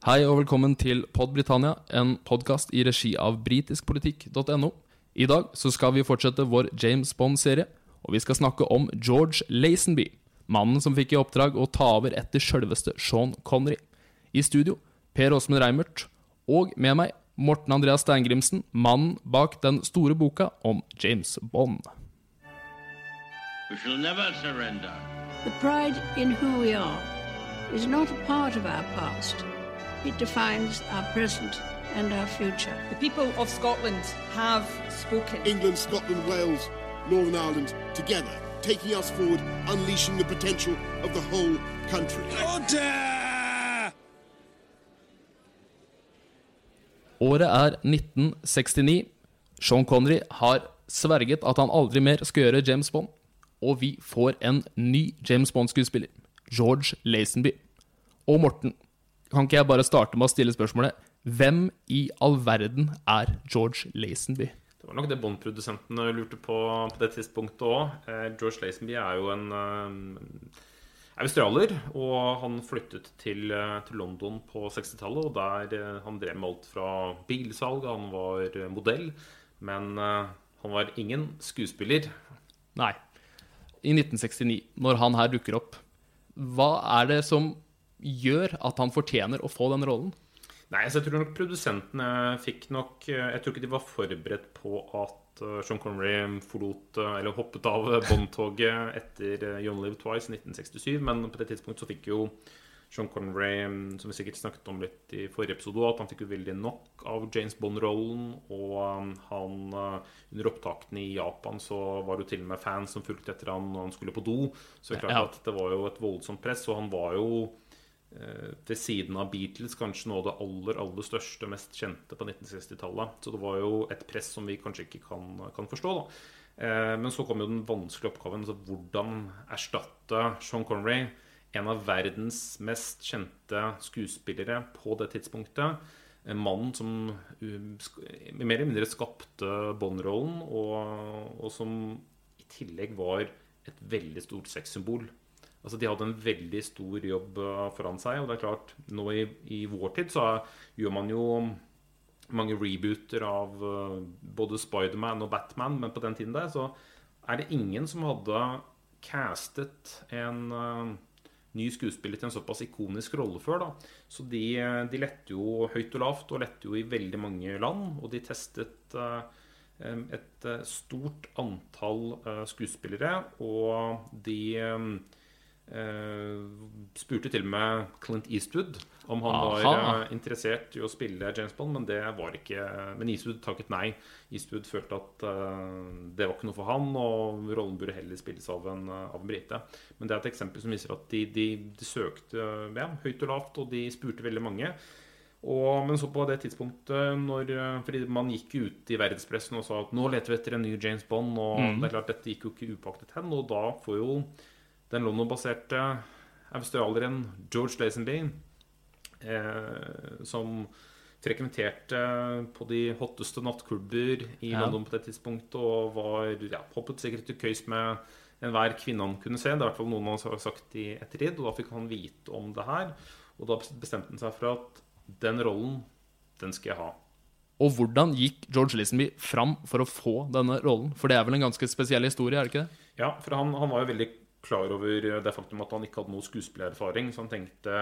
Hei og velkommen til Pod Britannia, en podkast i regi av britiskpolitikk.no. I dag så skal vi fortsette vår James Bond-serie, og vi skal snakke om George Lazenby. Mannen som fikk i oppdrag å ta over etter sjølveste Sean Connery. I studio Per Åsmund Reimert, og med meg Morten Andreas Steingrimsen, mannen bak den store boka om James Bond. We shall never surrender. The pride in who we are is not a part of our past. It defines our present and our future. The people of Scotland have spoken. England, Scotland, Wales, Northern Ireland together, taking us forward, unleashing the potential of the whole country. Året er 1969. Sean Connery har sverget at han aldri mer skal gjøre James Bond, og vi får en ny James Bond-skuespiller, George Lazenby. Og Morten, kan ikke jeg bare starte med å stille spørsmålet Hvem i all verden er George Lazenby? Det var nok det Bond-produsentene lurte på på det tidspunktet òg. Eh, George Lazenby er jo en eh, australier, og han flyttet til, eh, til London på 60-tallet. Og der han drev med alt fra bilsalg, han var modell, men han var ingen skuespiller. Nei. I 1969, når han her dukker opp, hva er det som gjør at han fortjener å få den rollen? Nei, så jeg tror nok produsentene fikk nok eh, Jeg tror ikke de var forberedt på at eh, Sean Connery forlot eh, Eller hoppet av Bond-toget etter John Live Twice i 1967. Men på det tidspunktet så fikk jo Sean Connery, mm, som vi sikkert snakket om litt i forrige episode, at han fikk jo veldig nok av James Bond-rollen. Og um, han under opptakene i Japan så var det jo til og med fans som fulgte etter han når han skulle på do. Så det er klart at det var jo et voldsomt press, og han var jo ved siden av Beatles kanskje noe av det aller aller største, mest kjente på 1960-tallet. Så det var jo et press som vi kanskje ikke kan, kan forstå. da. Eh, men så kom jo den vanskelige oppgaven. Altså hvordan erstatte Sean Connery, en av verdens mest kjente skuespillere på det tidspunktet. En mann som um, mer eller mindre skapte Bond-rollen, og, og som i tillegg var et veldig stort sexsymbol. Altså De hadde en veldig stor jobb eh, foran seg. Og det er klart, nå i, i vår tid så gjør man jo mange rebooter av eh, både Spiderman og Batman, men på den tiden der så er det ingen som hadde castet en uh, ny skuespiller til en såpass ikonisk rolle før. da. Så de, de lette jo høyt og lavt, og lette jo i veldig mange land. Og de testet uh, et stort antall uh, skuespillere, og de spurte til og med Clint Eastwood om han var Aha. eh, interessert i å spille James Bond, men det var ikke Men Eastwood takket nei. Eastwood følte at eh, det var ikke noe for han, og rollen burde heller spilles av en, eh, av en brite. Men det er et eksempel som viser at de, de, de søkte eh, ja, høyt og lavt, og de spurte veldig mange. Og, men så på det tidspunktet når, eh, Fordi man gikk ut i verdenspressen og sa at nå leter vi etter en ny James Bond, og det er klart dette gikk jo ikke upaktet hen. Og da får jo den London-baserte australieren George Lazenby, eh, som frekventerte på de hotteste nattklubber i Ja. London på det tidspunktet, og var ja, hoppet sikkert i køys med enhver kvinne han kunne se. Det er i hvert fall noen han har sagt i ettertid, og da fikk han vite om det her. Og da bestemte han seg for at den rollen, den skal jeg ha. Og hvordan gikk George Lazenby fram for å få denne rollen? For det er vel en ganske spesiell historie, er det ikke det? Ja, for han, han var jo veldig klar over det faktum at han ikke hadde noe skuespillererfaring. Så han tenkte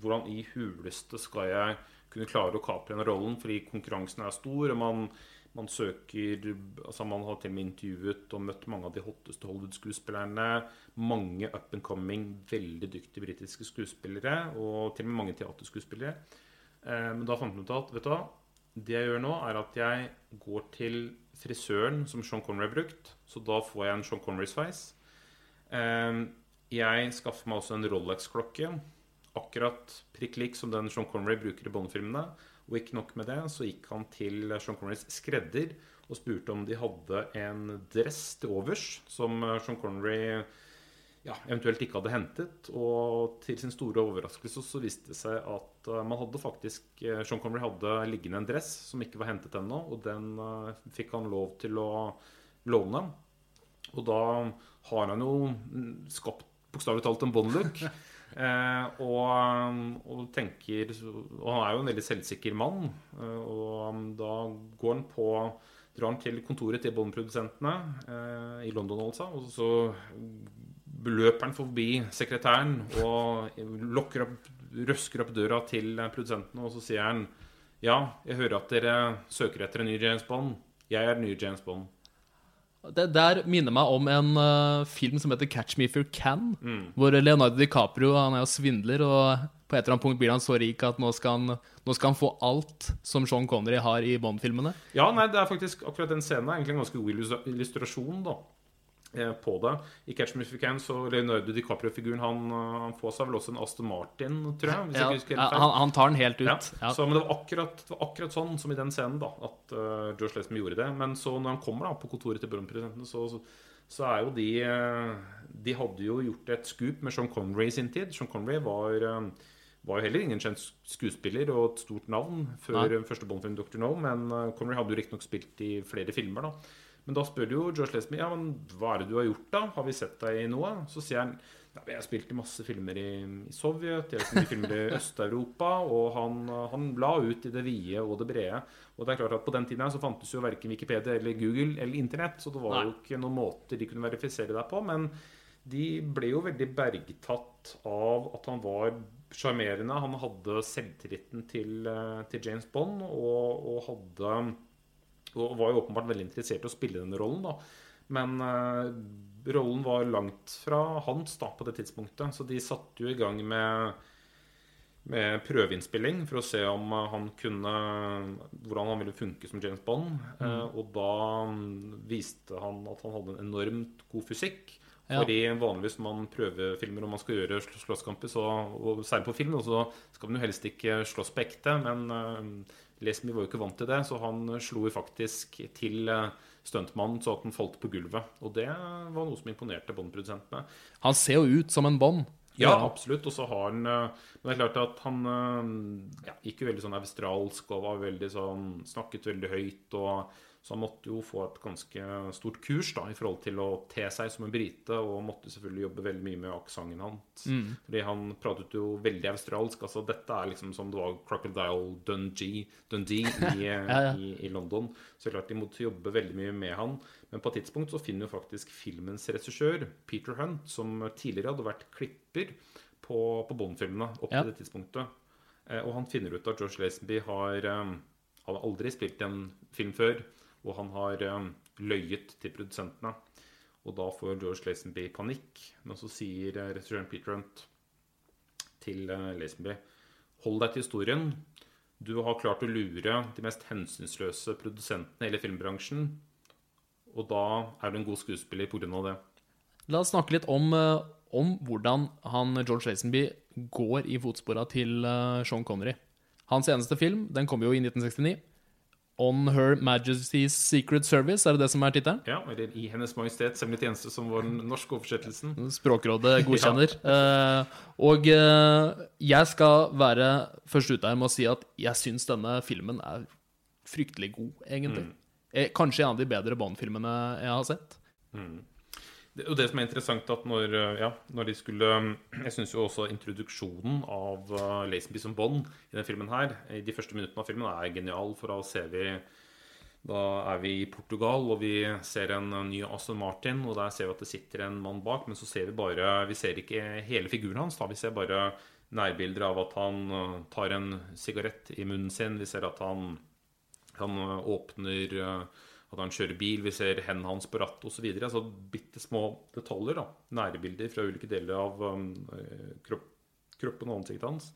hvordan i huleste skal jeg kunne klare å kapre den rollen? Fordi konkurransen er stor, og man, man søker altså Man har til og med intervjuet og møtt mange av de hotteste Hollywood-skuespillerne. Mange up and coming, veldig dyktige britiske skuespillere, og til og med mange teaterskuespillere. Eh, Men da fant han ut at vet du hva, det jeg gjør nå, er at jeg går til frisøren som Sean Connery har brukt. Så da får jeg en Sean Connery-sveis. Eh, Jeg skaffer meg også en Rolex-klokke. Akkurat prikk lik som den Sean Connery bruker i Bond-filmene. Og ikke nok med det, så gikk han til Sean Connerys skredder og spurte om de hadde en dress til overs som Sean Connery ja, eventuelt ikke hadde hentet. Og til sin store overraskelse så viste det seg at eh, man hadde faktisk eh, Sean Connery hadde liggende en dress som ikke var hentet ennå, og den eh, fikk han lov til å låne. Og da har han jo skapt bokstavelig talt en Bond-look. Eh, og, og tenker Og han er jo en veldig selvsikker mann. Eh, og da går han på drar han til kontoret til Bond-produsentene eh, i London, altså. Og så løper han forbi sekretæren og lokker opp, røsker opp døra til produsentene, og så sier han Ja, jeg hører at dere søker etter en ny James Bond. Jeg er den nye James Bond. Det der minner meg om en uh, film som heter 'Catch Me If You Can'. Mm. Hvor Leonardo DiCaprio han er jo svindler, og på et eller annet punkt blir han så rik at nå skal han, nå skal han få alt som Sean Connery har i Bond-filmene. Ja, nei, det er faktisk akkurat den scenen er egentlig en ganske god illustrasjon da, på det. I 'Catch Me If You Can' så Leonardo DiCaprio-figuren han, eh, han får seg vel også en Aston Martin, tror jeg. Ja, jeg ja, han, han tar den helt ut. Ja. Ja. Så, men det var, akkurat, det var akkurat sånn som i den scenen da at uh, George Lazenby gjorde det. Men så når han kommer da på kontoret til Bond-produsentene, så, så, så er jo de eh, De hadde jo gjort et scoop med Sean Connery i sin tid. Sean Connery var, eh, var jo heller ingen kjent skuespiller og et stort navn før eh, første Bond-film Dr. No, men eh, Connery hadde jo riktignok spilt i flere filmer, da. Men da spør jo George Lesby ja, men hva er det du har gjort, da? Har vi sett deg i noe? Så sier han Nei, Jeg har spilt i masse filmer i, i Sovjet, jeg har spilt i filmer i Øst-Europa, og han, han la ut i det vide og det brede. Og det er klart at På den tiden her så fantes jo verken Wikipedia eller Google eller Internett, så det var jo ikke noen måter de kunne verifisere deg på. Men de ble jo veldig bergtatt av at han var sjarmerende. Han hadde selvtilliten til, eh, til James Bond og, og hadde og var jo åpenbart veldig interessert i å spille denne rollen. da. Men uh, rollen var langt fra hans da på det tidspunktet, så de satte jo i gang med, med prøveinnspilling for å se om eh, han kunne hvordan han ville funke som James Bond. Eh, og da mm, viste han at han hadde en enormt god fysikk. Ja. Fordi vanligvis når man prøvefilmer og man skal gjøre sl- slåsskamper, så, og særlig på film, så skal man jo helst ikke slåss på ekte. Men uh, Lesmy var jo ikke vant til det, så han slo faktisk til uh, stuntmannen så at han falt på gulvet. Og det var noe som imponerte Bond-produsentene. Han ser jo ut som en Bond. Ja, Ja. absolutt. Og så har han eh, Men det er klart at han eh, ja, gikk jo veldig sånn australsk og var veldig sånn Snakket veldig høyt. og Så han måtte jo få et ganske stort kurs da i forhold til å te seg som en brite, og måtte selvfølgelig jobbe veldig mye med aksenten hans. Fordi han pratet jo veldig australsk. altså Dette er liksom som det var Crocodile Dundee, Dundee i, ja, ja. i, i London. Så klart de måtte jobbe veldig mye med han. Men på et tidspunkt så finner jo faktisk filmens regissør, Peter Hunt, som tidligere hadde vært klipper på, på Bond-filmene opp Ja. til det tidspunktet. Eh, og han finner ut at George Lazenby har eh, hadde aldri spilt en film før, og han har eh, løyet til produsentene. Og da får George Lazenby panikk, men så sier eh, regissøren Peter Hunt til eh, Lazenby Hold deg til historien. Du har klart å lure de mest hensynsløse produsentene i hele filmbransjen. Og da er du en god skuespiller pga. det. La oss snakke litt om, eh, om hvordan han George Lazenby går i fotspora til Sean Connery. Hans eneste film den kom jo i 1969. On Her Majesty's Secret Service, er det det som er tittelen? Ja, eller I Hennes Majestets hemmelige tjeneste, som var den norske oversettelsen. Språkrådet godkjenner. Eh, og uh, jeg skal være først ute her med å si at jeg syns denne filmen er fryktelig god, egentlig. Mm. kanskje en av de bedre Bond-filmene jeg har sett. Det, og det som er interessant at når, eh, ja, når de skulle Jeg syns jo også introduksjonen av uh, Lazenby som Bond i denne filmen her, i de første minuttene av filmen, er genial. For da ser vi Da er vi i Portugal, og vi ser en uh, ny Aston Martin, og der ser vi at det sitter en mann bak, men så ser vi bare Vi ser ikke hele figuren hans, da. Vi ser bare nærbilder av at han tar en sigarett i munnen sin. Vi ser at han han åpner uh, At han kjører bil, vi ser hendene hans på rattet osv. Altså bitte små detaljer. da, Nærbilder fra ulike deler av um, eh, kropp, kroppen og ansiktet hans.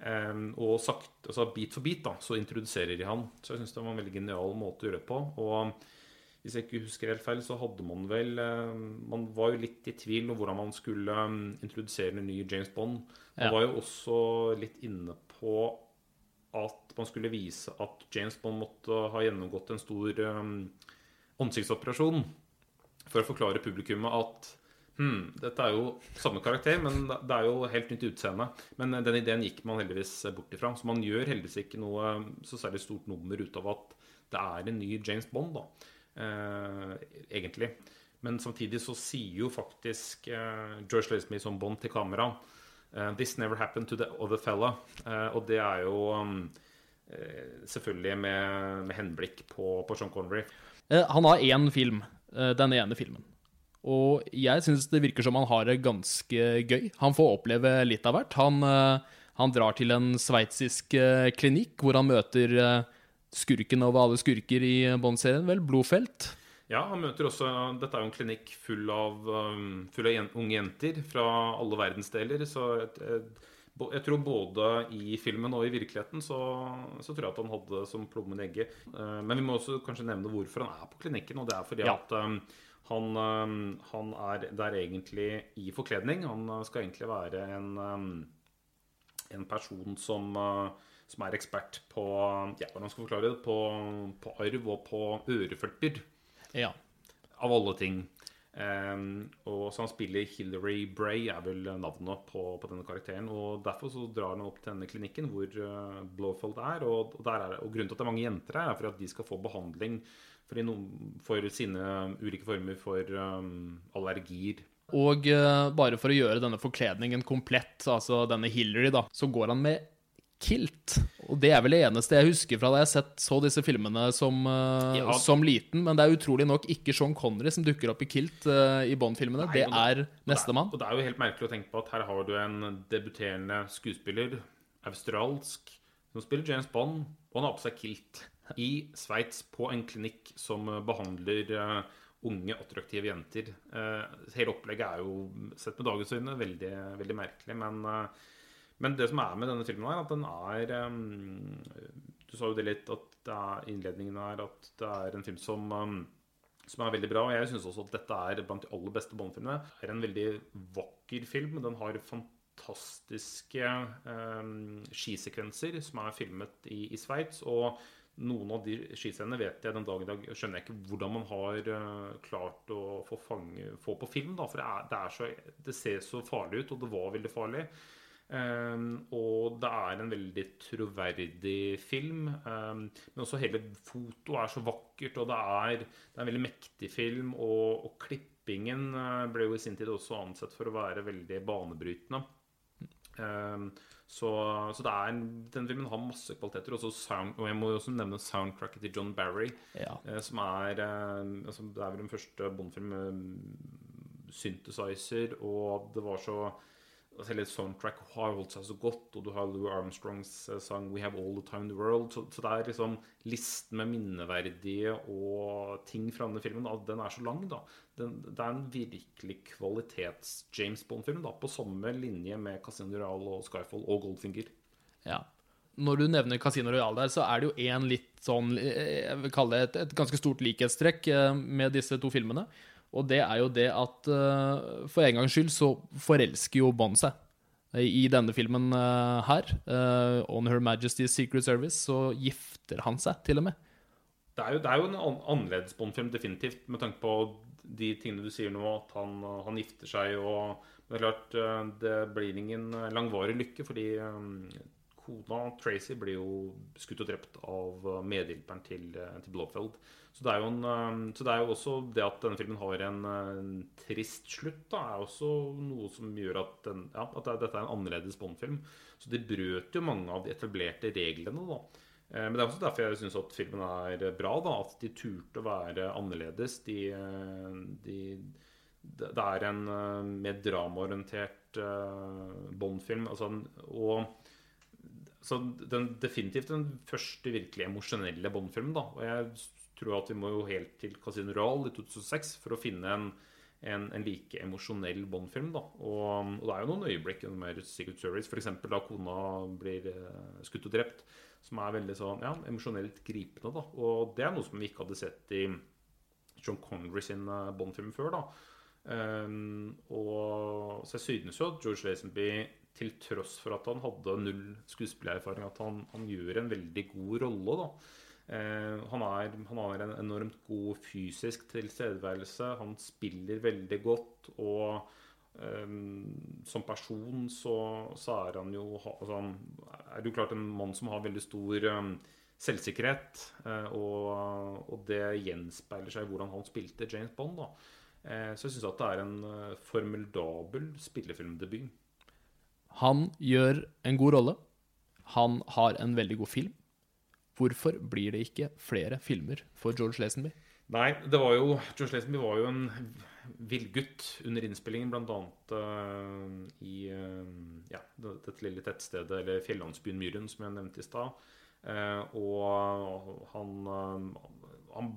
Um, og sagt, altså bit for bit da, så introduserer de han. Så jeg syns det var en veldig genial måte å gjøre det på. Og hvis jeg ikke husker helt feil, så hadde man vel eh, Man var jo litt i tvil om hvordan man skulle um, introdusere en ny James Bond. Man Ja. var jo også litt inne på at man skulle vise at James Bond måtte ha gjennomgått en stor um, ansiktsoperasjon for å forklare publikummet at hm, dette er jo samme karakter, men det er jo helt nytt utseende. Men den ideen gikk man heldigvis bort ifra. Så man gjør heldigvis ikke noe så særlig stort nummer ut av at det er en ny James Bond, da. Eh, egentlig. Men samtidig så sier jo faktisk eh, George Lazenby som Bond til kamera eh, 'This never happened to the other fella'. Eh, og det er jo um, eh, selvfølgelig med, med henblikk på, på Sean Connery. Eh, Han har én film, eh, den ene filmen. Og jeg syns det virker som han har det ganske gøy. Han får oppleve litt av hvert. Han, eh, han drar til en sveitsisk eh, klinikk hvor han møter eh, skurken over alle skurker i Bond-serien, vel, Blodfelt. Ja, han møter også Dette er jo en klinikk full av, um, full av jen, unge jenter fra alle verdensdeler. Så jeg, jeg, jeg tror både i filmen og i virkeligheten så, så tror jeg at han hadde som plommen i egget. Eh, men vi må også kanskje nevne hvorfor han er på klinikken. Og det er fordi Ja. at um, han, um, han er der egentlig i forkledning. Han uh, skal egentlig være en, en person som, uh, som er ekspert på ja, hvordan skal forklare det, på, på arv og på øreflipper Ja. av alle ting. Um, og så han spiller Hillary Bray, er vel navnet på, på denne karakteren. Og derfor så drar han opp til denne klinikken hvor uh, Blowfold er. Og, og, der er. og grunnen til at det er mange jenter her, er for at de skal få behandling for, i noen, for sine ulike former for um, allergier. Og uh, bare for å gjøre denne forkledningen komplett, altså denne Hillary, da, så går han med kilt. Og det er vel det eneste jeg husker fra da jeg sett, så disse filmene som, eh, Ja. som liten. Men det er utrolig nok ikke Sean Connery som dukker opp i kilt uh, i Bond-filmene. Det er nestemann. Og det er jo helt merkelig å tenke på at her har du en debuterende skuespiller, australsk, som spiller James Bond, og han har på seg kilt i Sveits på en klinikk som eh, behandler uh, unge, attraktive jenter. Uh, hele opplegget er jo, sett med dagens øyne, veldig, veldig merkelig, men eh, men det som er med denne filmen, er at den er um, Du sa jo det litt at det er, innledningen er at det er en film som um, som er veldig bra. Og jeg syns også at dette er blant de aller beste Bond-filmene. Det er en veldig vakker film. Den har fantastiske eh, skisekvenser som er filmet i, i Sveits. Og noen av de skiscenene vet jeg den dag i dag skjønner jeg ikke hvordan man har eh, klart å få, fange, få på film. Da, for det, er, det, er så, det ser så farlig ut, og det var veldig farlig. Um, og det er en veldig troverdig film. Um, men også hele fotoet er så vakkert, og det er, det er en veldig mektig film. Og, og klippingen uh, ble jo i sin tid også ansett for å være veldig banebrytende. Um, så, så det er en, den filmen har masse kvaliteter. Sound, og jeg må jo også nevne soundtracket til John Barry. Ja. Uh, som er uh, altså, Det er vel den første Bond-filmen med synthesizer, og det var så Hele soundtrack har holdt seg så godt, og du har Lou Armstrongs eh, sang 'We Have All The Time In The World'. Så, så det er liksom listen med minneverdige og ting fra denne filmen, den er så lang, da. Den, det er en virkelig kvalitets-James Bond-film, da, på samme linje med Casino Royale og Skyfall og Goldfinger. Ja. Når du nevner Casino Royale der, så er det jo en litt sånn eh, Jeg vil kalle det et, et ganske stort likhetstrekk eh, med disse to filmene. Og det er jo det at uh, for en gangs skyld så forelsker jo Bond seg. I denne filmen uh, her, uh, On Her Majesty's Secret Service, så gifter han seg til og med. Det er jo, det er jo en an annerledes Bond-film, definitivt, med tanke på de tingene du sier nå, at han, han gifter seg og det er klart, eh, det blir ingen langvarig lykke, fordi um, kona Tracy blir jo skutt og drept av eh, medhjelperen til, eh, til Blofeld. Så det, en, eh, så det er jo også det at denne filmen har en, eh, en trist slutt, da, er også noe som gjør at, den, ja, at dette er en annerledes Bond-film. Så de brøt jo mange av de etablerte reglene, da. Eh, Men det er også derfor jeg syns at filmen er bra. da, At de turte å være annerledes. De, eh, de, det er en eh, mer dramaorientert eh, Bond-film. Altså, og så den, definitivt den første virkelig emosjonelle Bond-filmen. da, Og jeg tror at vi må jo helt til Casino Royale i 2006 for å finne en, en, en like emosjonell Bond-film. da, og, og det er jo noen øyeblikk under Secret Service, f.eks. da kona blir eh, skutt og drept, som er veldig sånn, ja, emosjonelt gripende. da, Og det er noe som vi ikke hadde sett i John Connery sin eh, Bond-film før. da, Um, og så jeg synes jo at George Lazenby, til tross for at han hadde null skuespillererfaring, at han, han gjør en veldig god rolle. da. Eh, han, er, han har en enormt god fysisk tilstedeværelse. Han spiller veldig godt. Og um, som person så, så er han jo altså, han er jo klart en mann som har veldig stor um, selvsikkerhet. eh, og, og det gjenspeiler seg i hvordan han spilte James Bond. da. Eh, Så jeg syns at det er en formidabel spillefilmdebut. Han gjør en god rolle. Han har en veldig god film. Hvorfor blir det ikke flere filmer for George Lazenby? Nei, det var jo George Lazenby var jo en villgutt under innspillingen, bl.a. Uh, i uh, ja, dette lille tettstedet, eller fjellandsbyen Myren, som jeg nevnte i stad. Uh, og han, han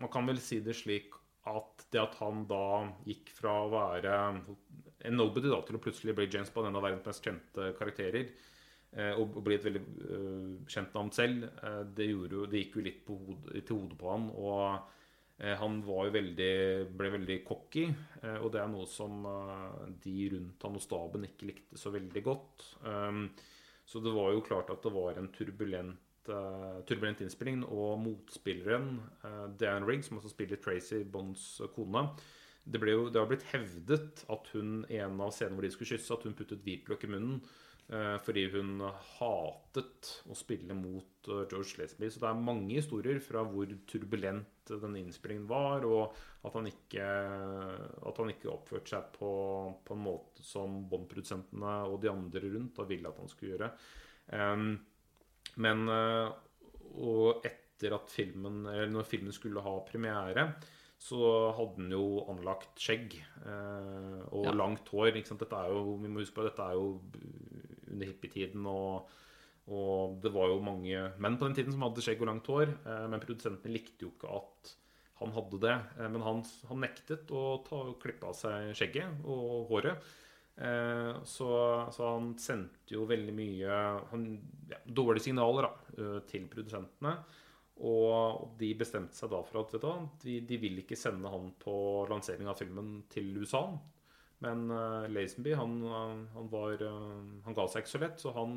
Man kan vel si det slik at det at han da gikk fra å være en nobody da, til å plutselig bli James Bond, en av verdens mest kjente karakterer, eh, og bli et veldig uh, kjent navn selv, uh, det, jo, det, gikk jo litt hode, til hodet på han. Og han veldig, ble veldig cocky, og det er noe som de rundt han og staben ikke likte så veldig godt. Um, så det var jo klart at det var en turbulent turbulent innspilling. Og motspilleren, Dan Rigg, som også spiller Tracy Bonds kone Det, jo, det har blitt hevdet at hun en av scenene hvor de skulle kysse, at hun puttet hvitløk i munnen. Uh, fordi hun hatet å spille mot George Leslie. Så det er mange historier fra hvor turbulent den innspillingen var, og at han ikke, at han ikke oppførte seg på, på en måte som Bond-produsentene og de andre rundt da ville at han skulle gjøre. Men eh, Og etter at filmen Eller når filmen skulle ha premiere, så hadde den jo anlagt skjegg eh, og ja. langt hår. Dette er jo, vi må huske på dette er jo under hippietiden. Og, og, det var jo mange menn på den tiden som hadde skjegg og langt hår. Eh, men produsentene likte jo ikke at han hadde det. Eh, men han, han nektet å ta, klippe av seg skjegget og håret. Eh, så, så, han sendte jo veldig mye han, ja, dårlige signaler da, til produsentene. Og de bestemte seg da for at du, de, de, vil ikke sende han på lansering av filmen til USA. Men uh, Lazenby han, han, var, uh, han ga seg ikke så lett, så han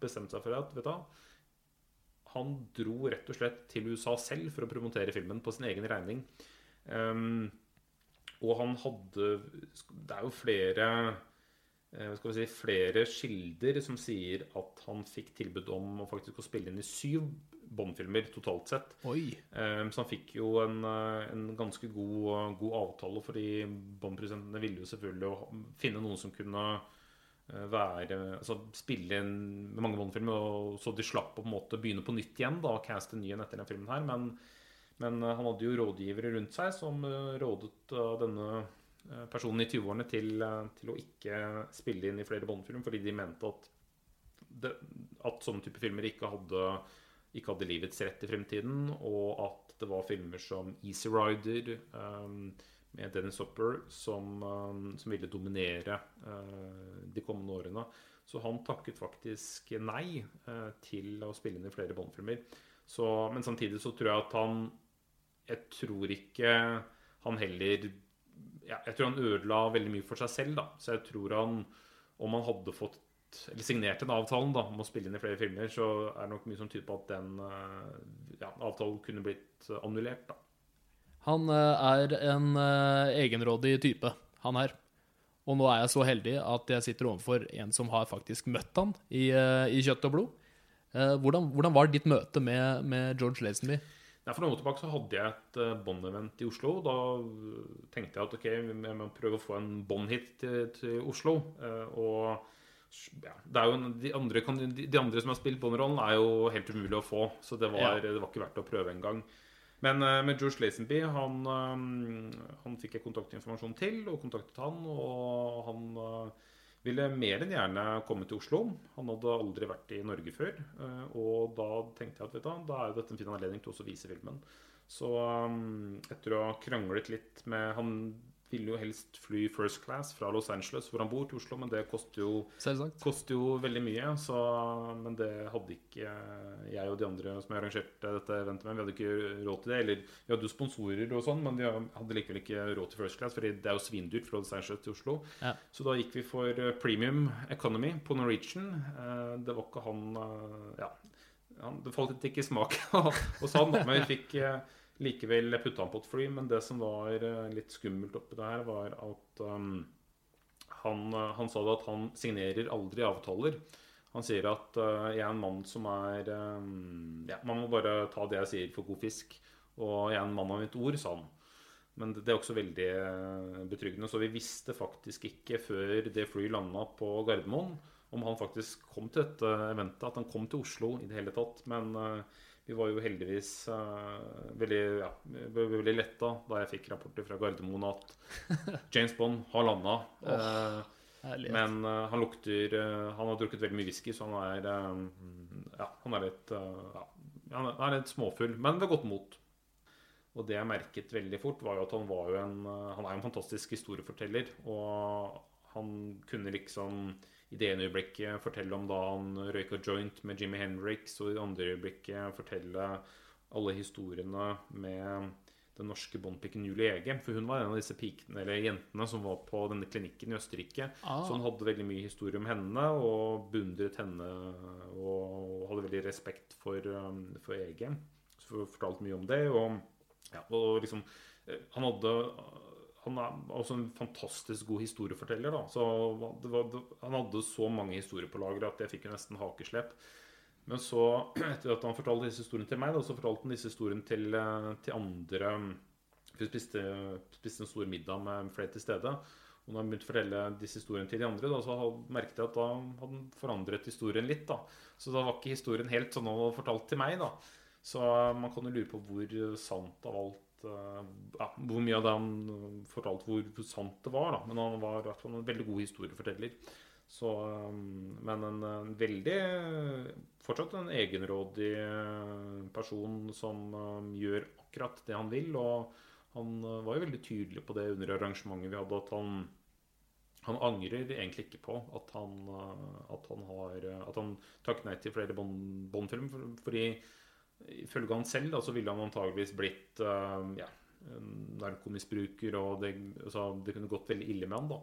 bestemte seg for at vet du, Han dro rett og slett til USA selv for å promotere filmen på sin egen regning. Um, og han hadde Det er jo flere Eh, skal vi si, flere kilder som sier at han fikk tilbud om å faktisk å spille inn i syv Bond-filmer totalt sett. Eh, så han fikk jo en, eh, en ganske god, god, avtale, fordi Bond-produsentene ville jo selvfølgelig finne noen som kunne være, altså spille inn med mange Bond-filmer, så de slapp å på en måte begynne på nytt igjen da, og caste ny en etter den filmen her. Men, men han hadde jo rådgivere rundt seg som rådet denne Eh, personen i 20-årene til, eh, til, å ikke spille inn i flere Bond-filmer fordi de mente at, det, at sånne type filmer ikke hadde, ikke hadde, livets rett i fremtiden, og at det var filmer som Easy Rider um, med Dennis Hopper som, um, som ville dominere uh, de kommende årene. Så han takket faktisk nei uh, til å spille inn i flere Bond-filmer. Men samtidig så tror jeg at han Jeg tror ikke han heller ja, Jeg tror han ødela veldig mye for seg selv, da. Så jeg tror han Om han hadde fått eller signert en avtalen da, om å spille inn i flere filmer, så er det nok mye som tyder på at den eh, ja, avtalen kunne blitt eh, annullert. da. Han eh, er en egenrådig type, han her. Og nå er jeg så heldig at jeg sitter overfor en som har faktisk møtt han i, i kjøtt og blod. Hvordan, hvordan, var ditt møte med, med George Lazenby? Nei, For noen år tilbake så hadde jeg et Bond-event i Oslo. Da tenkte jeg at ok, jeg må prøve å få en Bond-hit til, til, Oslo. Og ja, det er jo de, andre, de, de andre som har spilt Bond-rollen, er jo helt umulig å få. Så det var, ja. det var ikke verdt å prøve engang. Men uh, med George Lazenby, han, han fikk jeg kontaktinformasjon til, og kontaktet han. Og han ville mer enn gjerne komme til Oslo. Han hadde aldri vært i Norge før. Eh, og da tenkte jeg at du, da er dette en fin anledning til å vise filmen. Så etter å ha kranglet litt med Han ville jo helst fly first class fra Los Angeles, hvor han bor, til Oslo, men det koster jo, koster jo veldig mye. Så, men det hadde ikke jeg og de andre som arrangerte dette eventet med. Vi hadde ikke råd til det. Eller vi hadde jo sponsorer og sånn, men vi hadde likevel ikke råd til first class, for det er jo svindyrt fra Los Angeles til Oslo. Ja. Så da gikk vi for eh, premium economy på Norwegian. Eh, det var ikke han eh, Ja, det falt ikke i smak hos han, men vi fikk likevel putta han på et fly. Men det som var eh, litt skummelt oppi det her, var at um, han, eh, han, sa at han signerer aldri avtaler. Han sier at uh, jeg er en mann som er um, Ja, man må bare ta det jeg sier for god fisk. Og jeg er en mann av mitt ord, sa han. Men det er også veldig betryggende. Så vi visste faktisk ikke før det flyet landa på Gardermoen, om han faktisk kom til dette eventet, at han kom til Oslo i det hele tatt. Men vi var jo heldigvis uh, veldig, ja, veldig letta da jeg fikk rapporter fra Gardermoen at James Bond har landa. Herlighet. men uh, han lukter eh, Han har drukket veldig mye whisky, så han er eh, Ja, han er litt eh, ja, Han er- litt småfull, men ved godt mot. Og det jeg merket veldig fort, var jo at han var jo en eh, Han er jo en fantastisk historieforteller. Og han kunne liksom i det ene øyeblikket fortelle om da han røyka joint med Jimmy Henriks, og i det andre øyeblikket fortelle alle historiene med den norske båndpiken Julie Ege. For hun var en av disse pikene, eller jentene som var på denne klinikken i Østerrike. Ah. Så hun hadde veldig mye historie om henne, og beundret henne og hadde veldig respekt for, um, for Ege. Så fortalte mye om det. Og, ja, og liksom eh, Han hadde han er også en fantastisk god historieforteller. Da. Så det var, det, han hadde så mange historier på lager at jeg fikk jo nesten hakeslep. Men så, etter at han fortalte disse historiene til meg, da, så fortalte han disse historiene til, eh, til andre Vi spiste, spiste en stor middag med flere til stede. Og når han begynte å fortelle disse historiene til de andre, da, så merket jeg at da hadde han forandret historien litt. da. Så da var ikke historien helt sånn han hadde fortalt til meg. da. Så eh, man kan jo lure på hvor sant av alt eh, ja, Hvor mye av det han eh, fortalte, hvor, sant det var. da. Men han var en veldig god historieforteller. Så, eh, men en, en veldig Fortsatt en egenrådig person som gjør akkurat det han vil. Og han var jo veldig tydelig på det under arrangementet vi hadde, at han han angrer egentlig ikke på at han, at han har At han takket nei til flere Bond- Bond-film. Fordi ifølge han selv da, så ville han antageligvis blitt uh, ja, narkomisbruker, og det, altså, det kunne gått veldig ille med han da.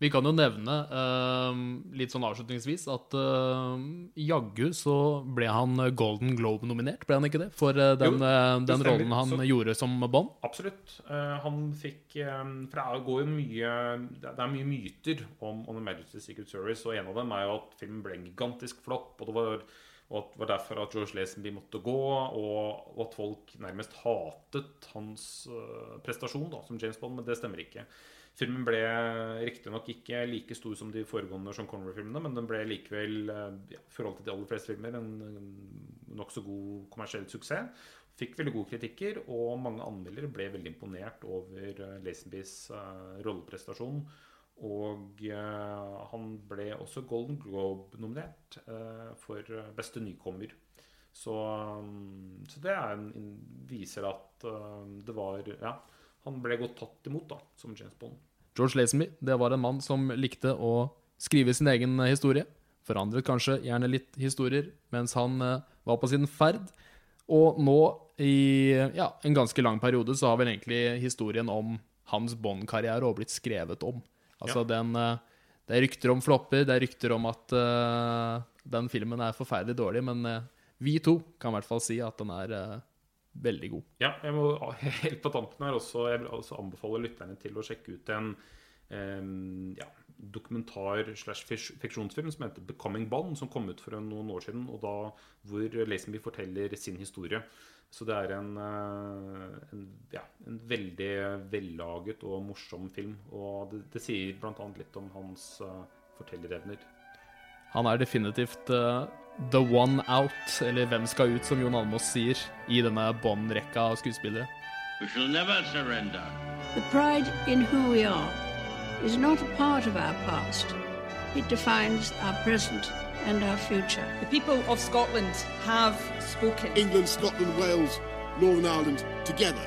Vi kan jo nevne uh, litt sånn avslutningsvis at uh, jaggu så ble han Golden Globe-nominert, ble han ikke det? For uh, den, Jo, den rollen han Så- gjorde som Bond. Absolutt. Han fikk For det går jo mye det er mye myter om On The Majesty's Secret Service, og en av dem er jo at filmen ble en gigantisk flopp, og det var, og at det var derfor at George Lazenby måtte gå, og, at folk nærmest hatet hans eh, prestasjon da, som James Bond, men det stemmer ikke. Filmen ble riktignok ikke like stor som de foregående Sean Connery-filmene, men den ble likevel, i ja, forhold til de aller fleste filmer, en, en nokså god kommersiell suksess. Fikk veldig gode kritikker, og mange anmeldere ble veldig imponert over Lazenbys rolleprestasjon. Og eh, han ble også Golden Globe-nominert eh, for eh, beste nykommer. Så, um, så det en, viser at det var Ja, han ble godt tatt imot da, som James Bond. George Lazenby det var en mann som likte å skrive sin egen historie. Forandret kanskje gjerne litt historier mens han var på sin ferd. Og nå, i ja, en ganske lang periode, så har vel egentlig historien om hans Bond-karriere blitt skrevet om. Altså Ja. den eh, Det er rykter om flopper, det er rykter om at uh, den filmen er forferdelig dårlig, men uh, vi to kan i hvert fall si at den er uh, veldig god. Ja, jeg må helt på tampen her også Jeg vil også anbefale lytterne til å sjekke ut en um, ja, dokumentar slash fiksjonsfilm som heter 'Becoming Bond', som kom ut for noen år siden, og da hvor Lazenby forteller sin historie. Så det er en, en veldig vellaget og morsom film. Og det, det sier bl.a. litt om hans uh, fortellerevner. Han er definitivt uh, the one out, eller hvem skal ut, som Jon Almaas sier, i denne Bond-rekka av skuespillere. We shall never surrender. The pride in who we are is not a part of our past. It defines our present and our future. The people of Scotland have spoken. England, Scotland, Wales, Northern Ireland, together,